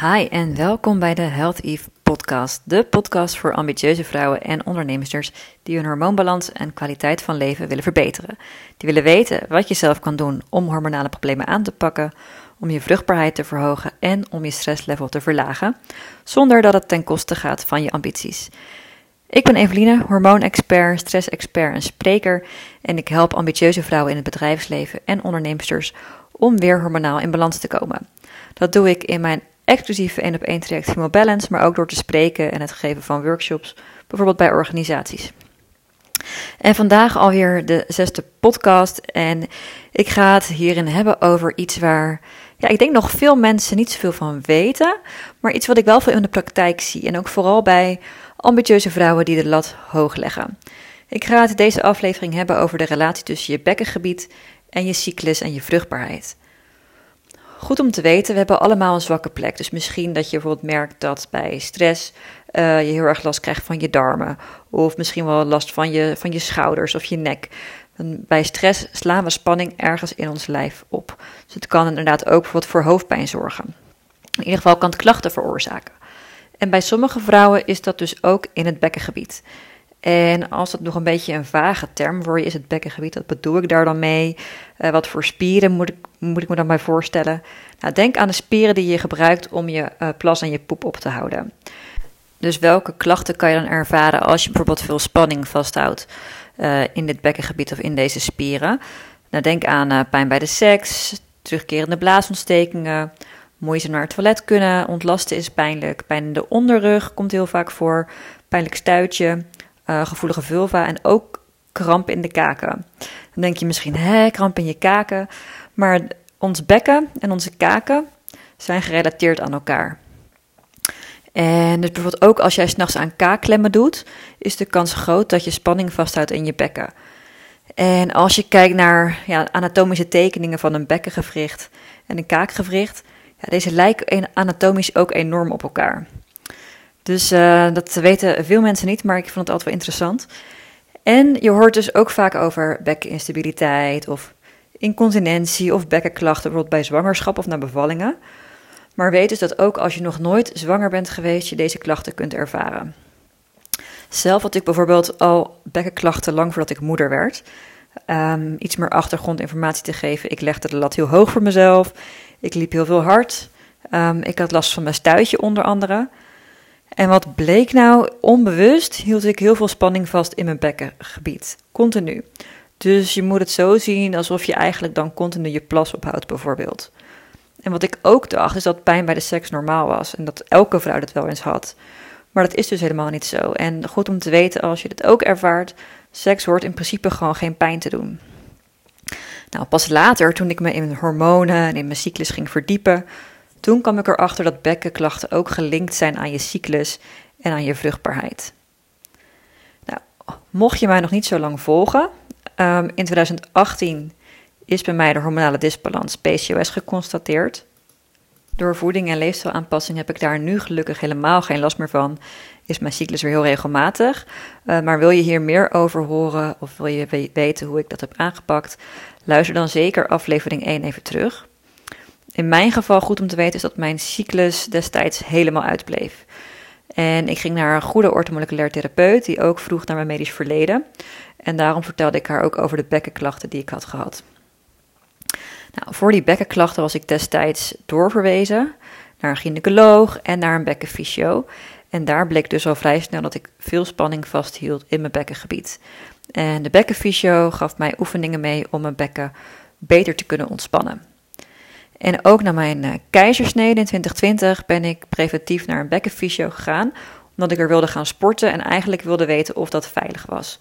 Hi en welkom bij de Health Eve podcast. De podcast voor ambitieuze vrouwen en ondernemers die hun hormoonbalans en kwaliteit van leven willen verbeteren. Die willen weten wat je zelf kan doen om hormonale problemen aan te pakken, om je vruchtbaarheid te verhogen en om je stresslevel te verlagen, zonder dat het ten koste gaat van je ambities. Ik ben Eveline, hormoonexpert, stressexpert en spreker en ik help ambitieuze vrouwen in het bedrijfsleven en ondernemers om weer hormonaal in balans te komen. Dat doe ik in mijn exclusieve 1 op 1 traject Female Balance, maar ook door te spreken en het geven van workshops, bijvoorbeeld bij organisaties. En vandaag alweer de zesde podcast en ik ga het hierin hebben over iets waar ja, ik denk nog veel mensen niet zoveel van weten, maar iets wat ik wel veel in de praktijk zie en ook vooral bij ambitieuze vrouwen die de lat hoog leggen. Ik ga het deze aflevering hebben over de relatie tussen je bekkengebied en je cyclus en je vruchtbaarheid. Goed om te weten, we hebben allemaal een zwakke plek. Dus misschien dat je bijvoorbeeld merkt dat bij stress uh, je heel erg last krijgt van je darmen. Of misschien wel last van je, van je schouders of je nek. Bij stress slaan we spanning ergens in ons lijf op. Dus het kan inderdaad ook bijvoorbeeld voor hoofdpijn zorgen. In ieder geval kan het klachten veroorzaken. En bij sommige vrouwen is dat dus ook in het bekkengebied. En als dat nog een beetje een vage term voor je is, het bekkengebied, wat bedoel ik daar dan mee? Uh, wat voor spieren moet ik, moet ik me dan bij voorstellen? Nou, denk aan de spieren die je gebruikt om je uh, plas en je poep op te houden. Dus welke klachten kan je dan ervaren als je bijvoorbeeld veel spanning vasthoudt uh, in dit bekkengebied of in deze spieren? Nou, denk aan pijn bij de seks, terugkerende blaasontstekingen, moeite naar het toilet kunnen, ontlasten is pijnlijk, pijn in de onderrug komt heel vaak voor, pijnlijk stuitje, uh, gevoelige vulva en ook kramp in de kaken. Dan denk je misschien, hè, kramp in je kaken. Maar ons bekken en onze kaken zijn gerelateerd aan elkaar. En dus bijvoorbeeld ook als jij s'nachts aan kaakklemmen doet, is de kans groot dat je spanning vasthoudt in je bekken. En als je kijkt naar ja, anatomische tekeningen van een bekkengewricht en een kaakgewricht, ja, deze lijken anatomisch ook enorm op elkaar. Dus uh, dat weten veel mensen niet, maar ik vond het altijd wel interessant. En je hoort dus ook vaak over bekkeninstabiliteit of incontinentie of bekkenklachten, bijvoorbeeld bij zwangerschap of na bevallingen. Maar weet dus dat ook als je nog nooit zwanger bent geweest, je deze klachten kunt ervaren. Zelf had ik bijvoorbeeld al bekkenklachten lang voordat ik moeder werd. Um, iets meer achtergrondinformatie te geven. Ik legde de lat heel hoog voor mezelf. Ik liep heel veel hard. Um, ik had last van mijn stuitje onder andere. En wat bleek nou? Onbewust hield ik heel veel spanning vast in mijn bekkengebied. Continu. Dus je moet het zo zien alsof je eigenlijk dan continu je plas ophoudt, bijvoorbeeld. En wat ik ook dacht, is dat pijn bij de seks normaal was. En dat elke vrouw dat wel eens had. Maar dat is dus helemaal niet zo. En goed om te weten als je dit ook ervaart: seks hoort in principe gewoon geen pijn te doen. Nou, pas later, toen ik me in hormonen en in mijn cyclus ging verdiepen, toen kwam ik erachter dat bekkenklachten ook gelinkt zijn aan je cyclus en aan je vruchtbaarheid. Nou, mocht je mij nog niet zo lang volgen, um, in 2018 is bij mij de hormonale disbalans PCOS geconstateerd. Door voeding en leefstijlaanpassing heb ik daar nu gelukkig helemaal geen last meer van. Is mijn cyclus weer heel regelmatig. Uh, maar wil je hier meer over horen of wil je weten hoe ik dat heb aangepakt? Luister dan zeker aflevering 1 even terug. In mijn geval goed om te weten is dat mijn cyclus destijds helemaal uitbleef. En ik ging naar een goede ortomoleculair therapeut die ook vroeg naar mijn medisch verleden. En daarom vertelde ik haar ook over de bekkenklachten die ik had gehad. Nou, voor die bekkenklachten was ik destijds doorverwezen naar een gynaecoloog en naar een bekkenfysio. En daar bleek dus al vrij snel dat ik veel spanning vasthield in mijn bekkengebied. En de bekkenfysio gaf mij oefeningen mee om mijn bekken beter te kunnen ontspannen. En ook na mijn uh, keizersnede in 2020 ben ik preventief naar een bekkenfysio gegaan, omdat ik er wilde gaan sporten en eigenlijk wilde weten of dat veilig was.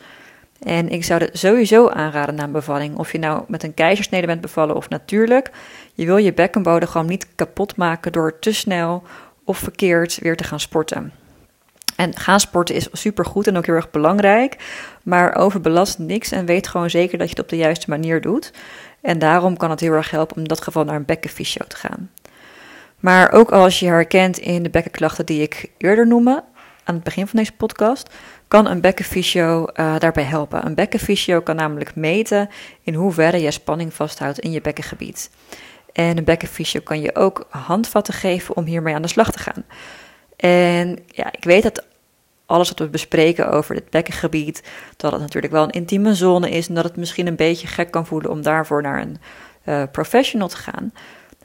En ik zou het sowieso aanraden na een bevalling, of je nou met een keizersnede bent bevallen of natuurlijk. Je wil je bekkenbodem gewoon niet kapot maken door te snel of verkeerd weer te gaan sporten. En gaan sporten is supergoed en ook heel erg belangrijk, maar overbelast niks en weet gewoon zeker dat je het op de juiste manier doet. En daarom kan het heel erg helpen om in dat geval naar een bekkenfysio te gaan. Maar ook als je herkent in de bekkenklachten die ik eerder noemde, aan het begin van deze podcast, kan een bekkenfysio uh, daarbij helpen. Een bekkenfysio kan namelijk meten in hoeverre je spanning vasthoudt in je bekkengebied. En een bekkenfysio kan je ook handvatten geven om hiermee aan de slag te gaan. En ja, ik weet dat alles wat we bespreken over het bekkengebied, dat het natuurlijk wel een intieme zone is en dat het misschien een beetje gek kan voelen om daarvoor naar een uh, professional te gaan.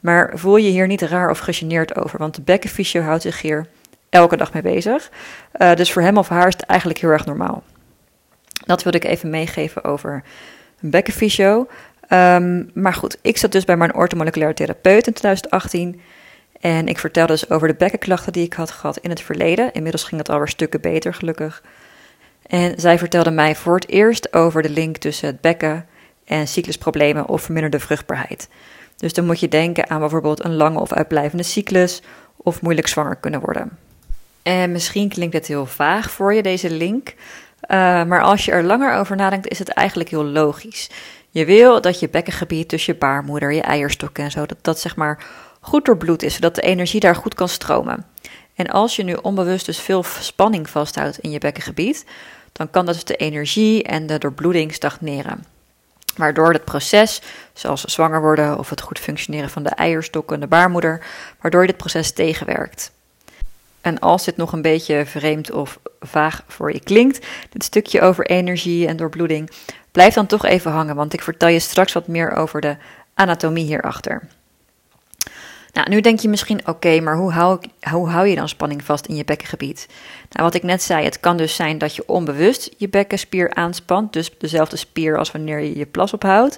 Maar voel je hier niet raar of gegeneerd over, want de bekkenfysio houdt zich hier elke dag mee bezig. Uh, dus voor hem of haar is het eigenlijk heel erg normaal. Dat wilde ik even meegeven over een bekkenfysio. Um, maar goed, ik zat dus bij mijn orthomoleculaire therapeut in 2018. En ik vertelde dus over de bekkenklachten die ik had gehad in het verleden. Inmiddels ging het alweer stukken beter, gelukkig. En zij vertelde mij voor het eerst over de link tussen het bekken en cyclusproblemen of verminderde vruchtbaarheid. Dus dan moet je denken aan bijvoorbeeld een lange of uitblijvende cyclus of moeilijk zwanger kunnen worden. En misschien klinkt het heel vaag voor je, deze link. Uh, maar als je er langer over nadenkt, is het eigenlijk heel logisch. Je wil dat je bekkengebied tussen je baarmoeder, je eierstokken en zo, dat dat zeg maar goed doorbloed is, zodat de energie daar goed kan stromen. En als je nu onbewust dus veel spanning vasthoudt in je bekkengebied, dan kan dat dus de energie en de doorbloeding stagneren. Waardoor het proces, zoals zwanger worden of het goed functioneren van de eierstokken en de baarmoeder, waardoor dit proces tegenwerkt. En als dit nog een beetje vreemd of vaag voor je klinkt, dit stukje over energie en doorbloeding, blijf dan toch even hangen, want ik vertel je straks wat meer over de anatomie hierachter. Nou, nu denk je misschien, oké, maar hoe hou, hoe hou je dan spanning vast in je bekkengebied? Nou, wat ik net zei, het kan dus zijn dat je onbewust je bekkenspier aanspant, dus dezelfde spier als wanneer je je plas ophoudt.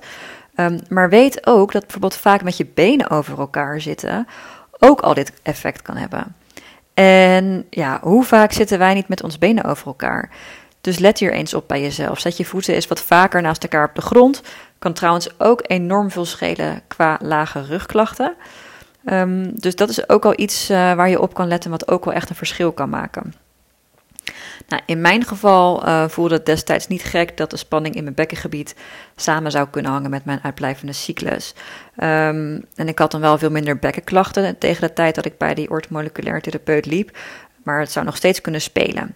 Um, maar weet ook dat bijvoorbeeld vaak met je benen over elkaar zitten ook al dit effect kan hebben. En ja, hoe vaak zitten wij niet met ons benen over elkaar? Dus let hier eens op bij jezelf. Zet je voeten eens wat vaker naast elkaar op de grond. Kan trouwens ook enorm veel schelen qua lage rugklachten. Um, dus dat is ook al iets uh, waar je op kan letten, wat ook wel echt een verschil kan maken. Nou, in mijn geval uh, voelde het destijds niet gek dat de spanning in mijn bekkengebied samen zou kunnen hangen met mijn uitblijvende cyclus. Um, en ik had dan wel veel minder bekkenklachten tegen de tijd dat ik bij die orthomoleculair therapeut liep, maar het zou nog steeds kunnen spelen.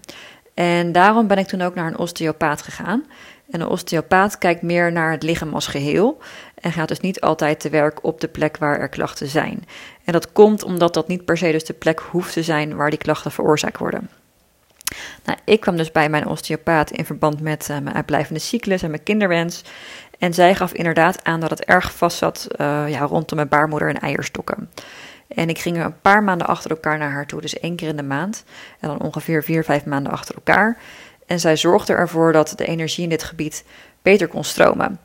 En daarom ben ik toen ook naar een osteopaat gegaan. En een osteopaat kijkt meer naar het lichaam als geheel en gaat dus niet altijd te werk op de plek waar er klachten zijn. En dat komt omdat dat niet per se dus de plek hoeft te zijn waar die klachten veroorzaakt worden. Nou, ik kwam dus bij mijn osteopaat in verband met uh, mijn uitblijvende cyclus en mijn kinderwens. En zij gaf inderdaad aan dat het erg vast zat uh, ja, rondom mijn baarmoeder en eierstokken. En ik ging er een paar maanden achter elkaar naar haar toe, dus één keer in de maand. En dan ongeveer vier, vijf maanden achter elkaar. En zij zorgde ervoor dat de energie in dit gebied beter kon stromen.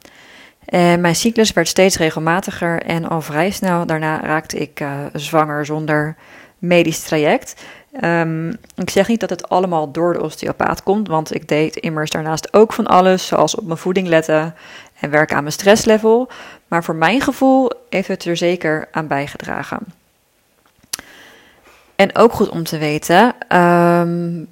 En mijn cyclus werd steeds regelmatiger en al vrij snel daarna raakte ik uh, zwanger zonder medisch traject. Um, ik zeg niet dat het allemaal door de osteopaat komt, want ik deed immers daarnaast ook van alles, zoals op mijn voeding letten en werken aan mijn stresslevel. Maar voor mijn gevoel heeft het er zeker aan bijgedragen. En ook goed om te weten, um,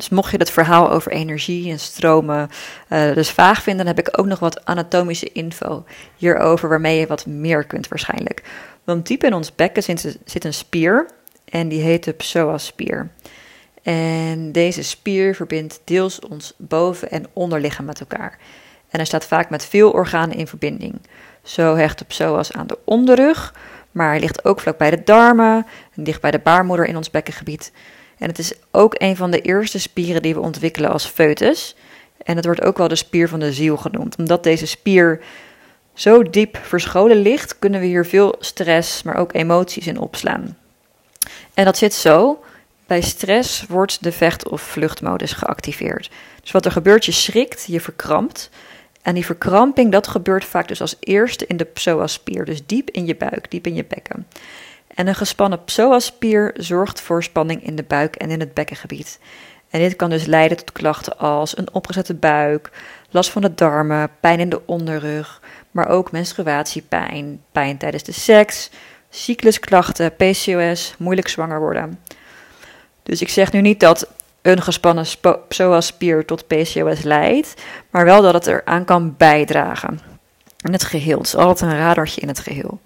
dus mocht je het verhaal over energie en stromen uh, dus vaag vinden, dan heb ik ook nog wat anatomische info hierover, waarmee je wat meer kunt waarschijnlijk. Want diep in ons bekken zit, een spier en die heet de psoasspier. En deze spier verbindt deels ons boven- en onderlichaam met elkaar. En hij staat vaak met veel organen in verbinding. Zo hecht de psoas aan de onderrug, maar hij ligt ook vlak bij de darmen en dicht bij de baarmoeder in ons bekkengebied. En het is ook een van de eerste spieren die we ontwikkelen als foetus. En het wordt ook wel de spier van de ziel genoemd. Omdat deze spier zo diep verscholen ligt, kunnen we hier veel stress, maar ook emoties in opslaan. En dat zit zo. Bij stress wordt de vecht- of vluchtmodus geactiveerd. Dus wat er gebeurt, je schrikt, je verkrampt. En die verkramping, dat gebeurt vaak dus als eerste in de psoaspier, dus diep in je buik, diep in je bekken. En een gespannen psoaspier zorgt voor spanning in de buik en in het bekkengebied. En dit kan dus leiden tot klachten als een opgezette buik, last van de darmen, pijn in de onderrug, maar ook menstruatiepijn, pijn tijdens de seks, cyclusklachten, PCOS, moeilijk zwanger worden. Dus ik zeg nu niet dat een gespannen psoaspier tot PCOS leidt, maar wel dat het eraan kan bijdragen. In het geheel. Het is altijd een radartje in het geheel.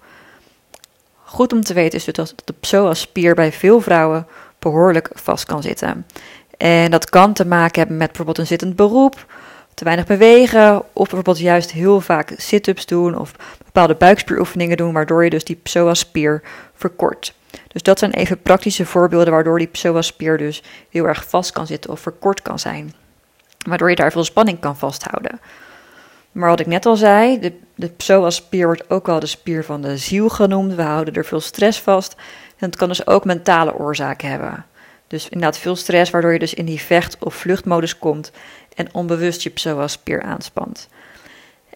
Goed om te weten is dat de psoaspier bij veel vrouwen behoorlijk vast kan zitten. En dat kan te maken hebben met bijvoorbeeld een zittend beroep, te weinig bewegen, of bijvoorbeeld juist heel vaak sit-ups doen of bepaalde buikspieroefeningen doen, waardoor je dus die psoas-spier verkort. Dus dat zijn even praktische voorbeelden waardoor die psoas-spier dus heel erg vast kan zitten of verkort kan zijn. Waardoor je daar veel spanning kan vasthouden. Maar wat ik net al zei, de, de psoas-spier wordt ook wel de spier van de ziel genoemd. We houden er veel stress vast. En het kan dus ook mentale oorzaken hebben. Dus inderdaad veel stress, waardoor je dus in die vecht- of vluchtmodus komt en onbewust je psoas-spier aanspant.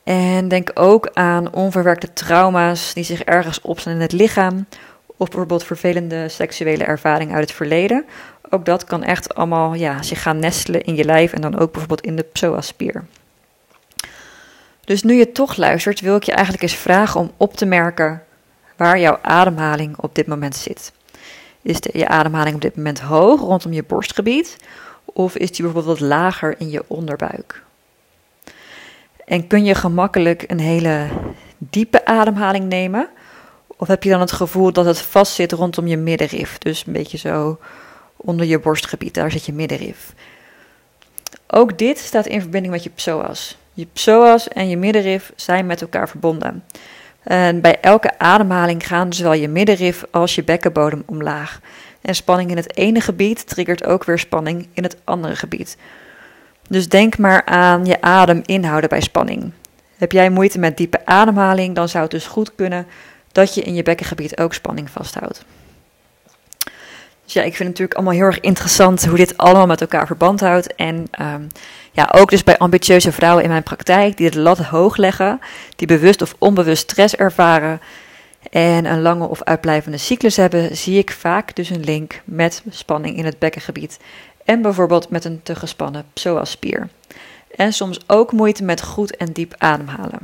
En denk ook aan onverwerkte trauma's die zich ergens opslaan in het lichaam, of bijvoorbeeld vervelende seksuele ervaringen uit het verleden. Ook dat kan echt allemaal ja, zich gaan nestelen in je lijf en dan ook bijvoorbeeld in de psoas-spier. Dus nu je toch luistert, wil ik je eigenlijk eens vragen om op te merken waar jouw ademhaling op dit moment zit. Is de, je ademhaling op dit moment hoog rondom je borstgebied? Of is die bijvoorbeeld wat lager in je onderbuik? En kun je gemakkelijk een hele diepe ademhaling nemen? Of heb je dan het gevoel dat het vast zit rondom je middenrif? Dus een beetje zo onder je borstgebied, daar zit je middenrif. Ook dit staat in verbinding met je psoas. Je psoas en je middenrif zijn met elkaar verbonden. En bij elke ademhaling gaan zowel je middenrif als je bekkenbodem omlaag. En spanning in het ene gebied triggert ook weer spanning in het andere gebied. Dus denk maar aan je adem inhouden bij spanning. Heb jij moeite met diepe ademhaling, dan zou het dus goed kunnen dat je in je bekkengebied ook spanning vasthoudt. Dus ja, ik vind het natuurlijk allemaal heel erg interessant hoe dit allemaal met elkaar verband houdt. En um, ja, ook dus bij ambitieuze vrouwen in mijn praktijk die de lat hoog leggen, die bewust of onbewust stress ervaren en een lange of uitblijvende cyclus hebben, zie ik vaak dus een link met spanning in het bekkengebied en bijvoorbeeld met een te gespannen psoaspier. En soms ook moeite met goed en diep ademhalen.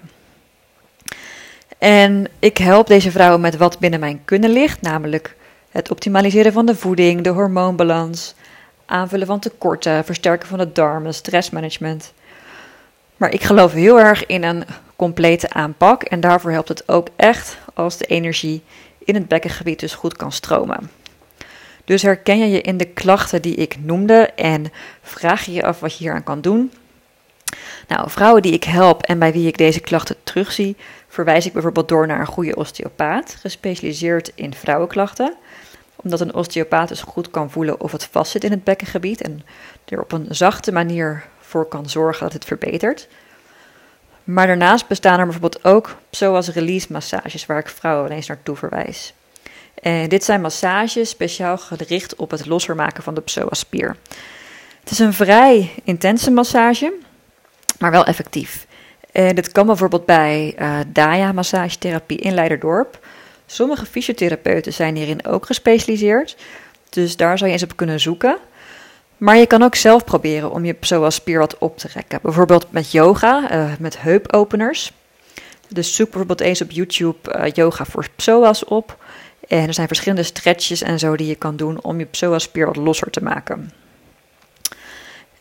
En ik help deze vrouwen met wat binnen mijn kunnen ligt, namelijk het optimaliseren van de voeding, de hormoonbalans, aanvullen van tekorten, versterken van de darmen, stressmanagement. Maar ik geloof heel erg in een complete aanpak en daarvoor helpt het ook echt als de energie in het bekkengebied dus goed kan stromen. Dus herken je je in de klachten die ik noemde en vraag je je af wat je hieraan kan doen? Nou, vrouwen die ik help en bij wie ik deze klachten terugzie, verwijs ik bijvoorbeeld door naar een goede osteopaat, gespecialiseerd in vrouwenklachten omdat een osteopaat dus goed kan voelen of het vastzit in het bekkengebied en er op een zachte manier voor kan zorgen dat het verbetert. Maar daarnaast bestaan er bijvoorbeeld ook zoals release massages waar ik vrouwen eens naartoe verwijs. En dit zijn massages speciaal gericht op het losser maken van de psoaspier. Het is een vrij intense massage, maar wel effectief. En dit kan bijvoorbeeld bij uh, Daya massagetherapie in Leiderdorp. Sommige fysiotherapeuten zijn hierin ook gespecialiseerd, dus daar zou je eens op kunnen zoeken. Maar je kan ook zelf proberen om je psoas-spier wat op te rekken. Bijvoorbeeld met yoga, uh, met heupopeners. Dus zoek bijvoorbeeld eens op YouTube uh, yoga voor psoas op. En er zijn verschillende stretches en zo die je kan doen om je psoas-spier wat losser te maken.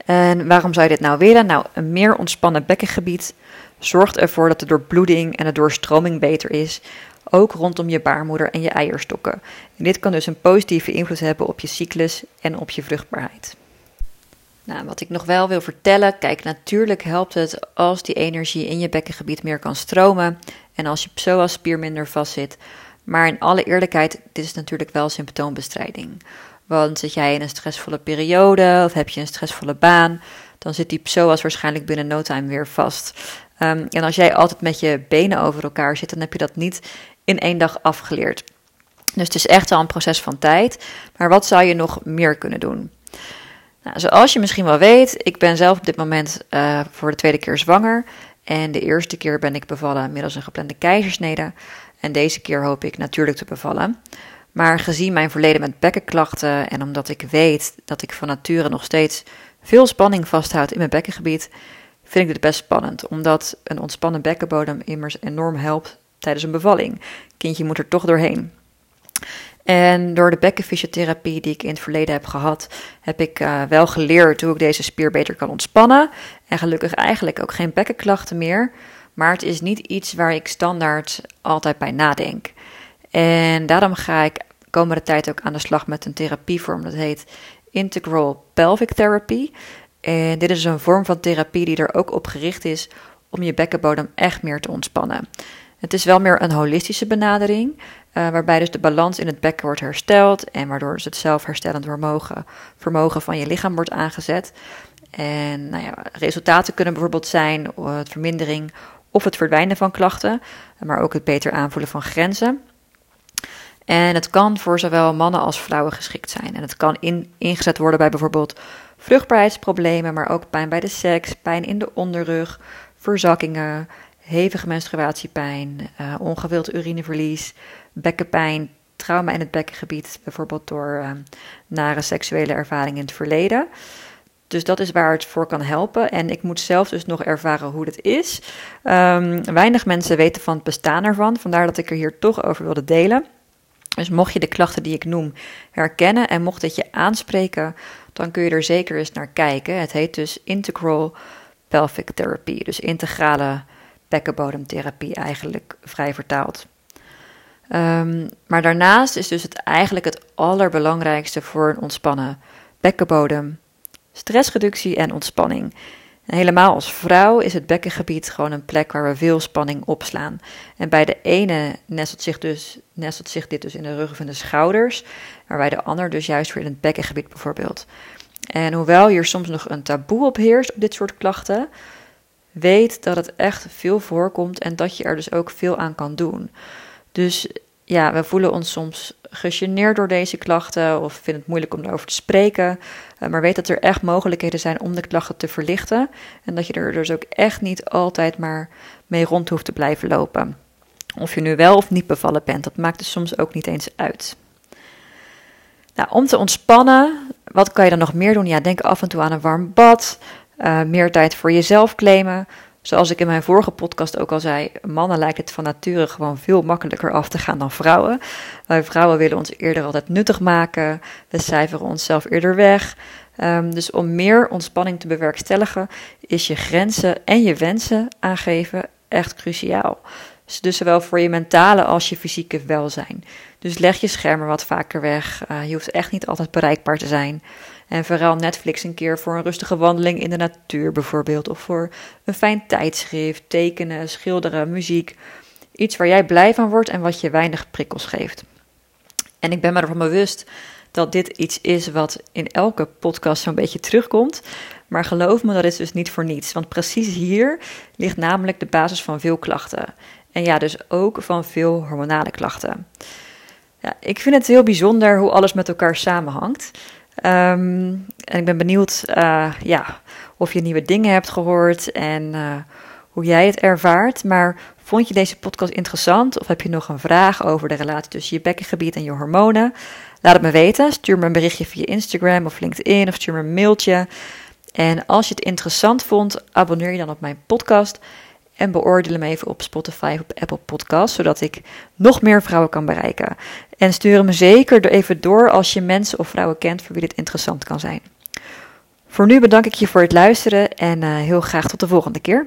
En waarom zou je dit nou willen? Nou, een meer ontspannen bekkengebied zorgt ervoor dat de doorbloeding en de doorstroming beter is, ook rondom je baarmoeder en je eierstokken. En dit kan dus een positieve invloed hebben op je cyclus en op je vruchtbaarheid. Nou, wat ik nog wel wil vertellen, kijk, natuurlijk helpt het als die energie in je bekkengebied meer kan stromen en als je psoaspier minder vastzit. Maar in alle eerlijkheid, dit is natuurlijk wel symptoombestrijding. Want zit jij in een stressvolle periode of heb je een stressvolle baan, dan zit die psoas waarschijnlijk binnen no time weer vast. Um, en als jij altijd met je benen over elkaar zit, dan heb je dat niet in één dag afgeleerd. Dus het is echt al een proces van tijd. Maar wat zou je nog meer kunnen doen? Nou, zoals je misschien wel weet, ik ben zelf op dit moment uh, voor de tweede keer zwanger. En de eerste keer ben ik bevallen middels een geplande keizersnede. En deze keer hoop ik natuurlijk te bevallen. Maar gezien mijn verleden met bekkenklachten en omdat ik weet dat ik van nature nog steeds veel spanning vasthoud in mijn bekkengebied, vind ik dit best spannend. Omdat een ontspannen bekkenbodem immers enorm helpt tijdens een bevalling. Kindje moet er toch doorheen. En door de bekkenfysiotherapie die ik in het verleden heb gehad, heb ik uh, wel geleerd hoe ik deze spier beter kan ontspannen. En gelukkig eigenlijk ook geen bekkenklachten meer. Maar het is niet iets waar ik standaard altijd bij nadenk. En daarom ga ik komende tijd ook aan de slag met een therapievorm dat heet Integral Pelvic Therapy. En dit is een vorm van therapie die er ook op gericht is om je bekkenbodem echt meer te ontspannen. Het is wel meer een holistische benadering, uh, waarbij dus de balans in het bekken wordt hersteld en waardoor dus het zelfherstellend vermogen, vermogen van je lichaam wordt aangezet. En nou ja, resultaten kunnen bijvoorbeeld zijn uh, het vermindering of het verdwijnen van klachten, maar ook het beter aanvoelen van grenzen. En het kan voor zowel mannen als vrouwen geschikt zijn. En het kan in, ingezet worden bij bijvoorbeeld vruchtbaarheidsproblemen, maar ook pijn bij de seks, pijn in de onderrug, verzakkingen, hevige menstruatiepijn, uh, ongewild urineverlies, bekkenpijn, trauma in het bekkengebied, bijvoorbeeld door uh, nare seksuele ervaringen in het verleden. Dus dat is waar het voor kan helpen. En ik moet zelf dus nog ervaren hoe het is. Um, weinig mensen weten van het bestaan ervan. Vandaar dat ik er hier toch over wilde delen. Dus mocht je de klachten die ik noem herkennen en mocht het je aanspreken, dan kun je er zeker eens naar kijken. Het heet dus Integral Pelvic Therapy, dus integrale bekkenbodemtherapie eigenlijk vrij vertaald. Um, maar daarnaast is dus het eigenlijk het allerbelangrijkste voor een ontspannen bekkenbodem stressreductie en ontspanning. Helemaal als vrouw is het bekkengebied gewoon een plek waar we veel spanning opslaan. En bij de ene nestelt zich, dus, nestelt zich dit dus in de rug van de schouders, maar bij de ander dus juist weer in het bekkengebied bijvoorbeeld. En hoewel hier soms nog een taboe op heerst op dit soort klachten, weet dat het echt veel voorkomt en dat je er dus ook veel aan kan doen. Dus ja, we voelen ons soms gegeneerd door deze klachten of vinden het moeilijk om erover te spreken. Eh, maar weet dat er echt mogelijkheden zijn om de klachten te verlichten. En dat je er dus ook echt niet altijd maar mee rond hoeft te blijven lopen. Of je nu wel of niet bevallen bent, dat maakt er soms ook niet eens uit. Nou, om te ontspannen, wat kan je dan nog meer doen? Ja, denk af en toe aan een warm bad, uh, meer tijd voor jezelf claimen. Zoals ik in mijn vorige podcast ook al zei, mannen lijkt het van nature gewoon veel makkelijker af te gaan dan vrouwen. Wij vrouwen willen ons eerder altijd nuttig maken, we cijferen onszelf eerder weg. Um, dus om meer ontspanning te bewerkstelligen, is je grenzen en je wensen aangeven echt cruciaal. Dus, zowel voor je mentale als je fysieke welzijn. Dus leg je schermen wat vaker weg. Uh, je hoeft echt niet altijd bereikbaar te zijn. En vooral Netflix een keer voor een rustige wandeling in de natuur bijvoorbeeld. Of voor een fijn tijdschrift, tekenen, schilderen, muziek. Iets waar jij blij van wordt en wat je weinig prikkels geeft. En ik ben me ervan bewust dat dit iets is wat in elke podcast zo'n beetje terugkomt. Maar geloof me, dat is dus niet voor niets. Want precies hier ligt namelijk de basis van veel klachten. En ja, dus ook van veel hormonale klachten. Ja, ik vind het heel bijzonder hoe alles met elkaar samenhangt. Um, en ik ben benieuwd uh, ja, of je nieuwe dingen hebt gehoord en uh, hoe jij het ervaart. Maar vond je deze podcast interessant of heb je nog een vraag over de relatie tussen je bekkengebied en je hormonen? Laat het me weten. Stuur me een berichtje via Instagram of LinkedIn of stuur me een mailtje. En als je het interessant vond, abonneer je dan op mijn podcast. En beoordeel hem even op Spotify op Apple Podcasts, zodat ik nog meer vrouwen kan bereiken. En stuur hem zeker even door als je mensen of vrouwen kent voor wie dit interessant kan zijn. Voor nu bedank ik je voor het luisteren en uh, heel graag tot de volgende keer.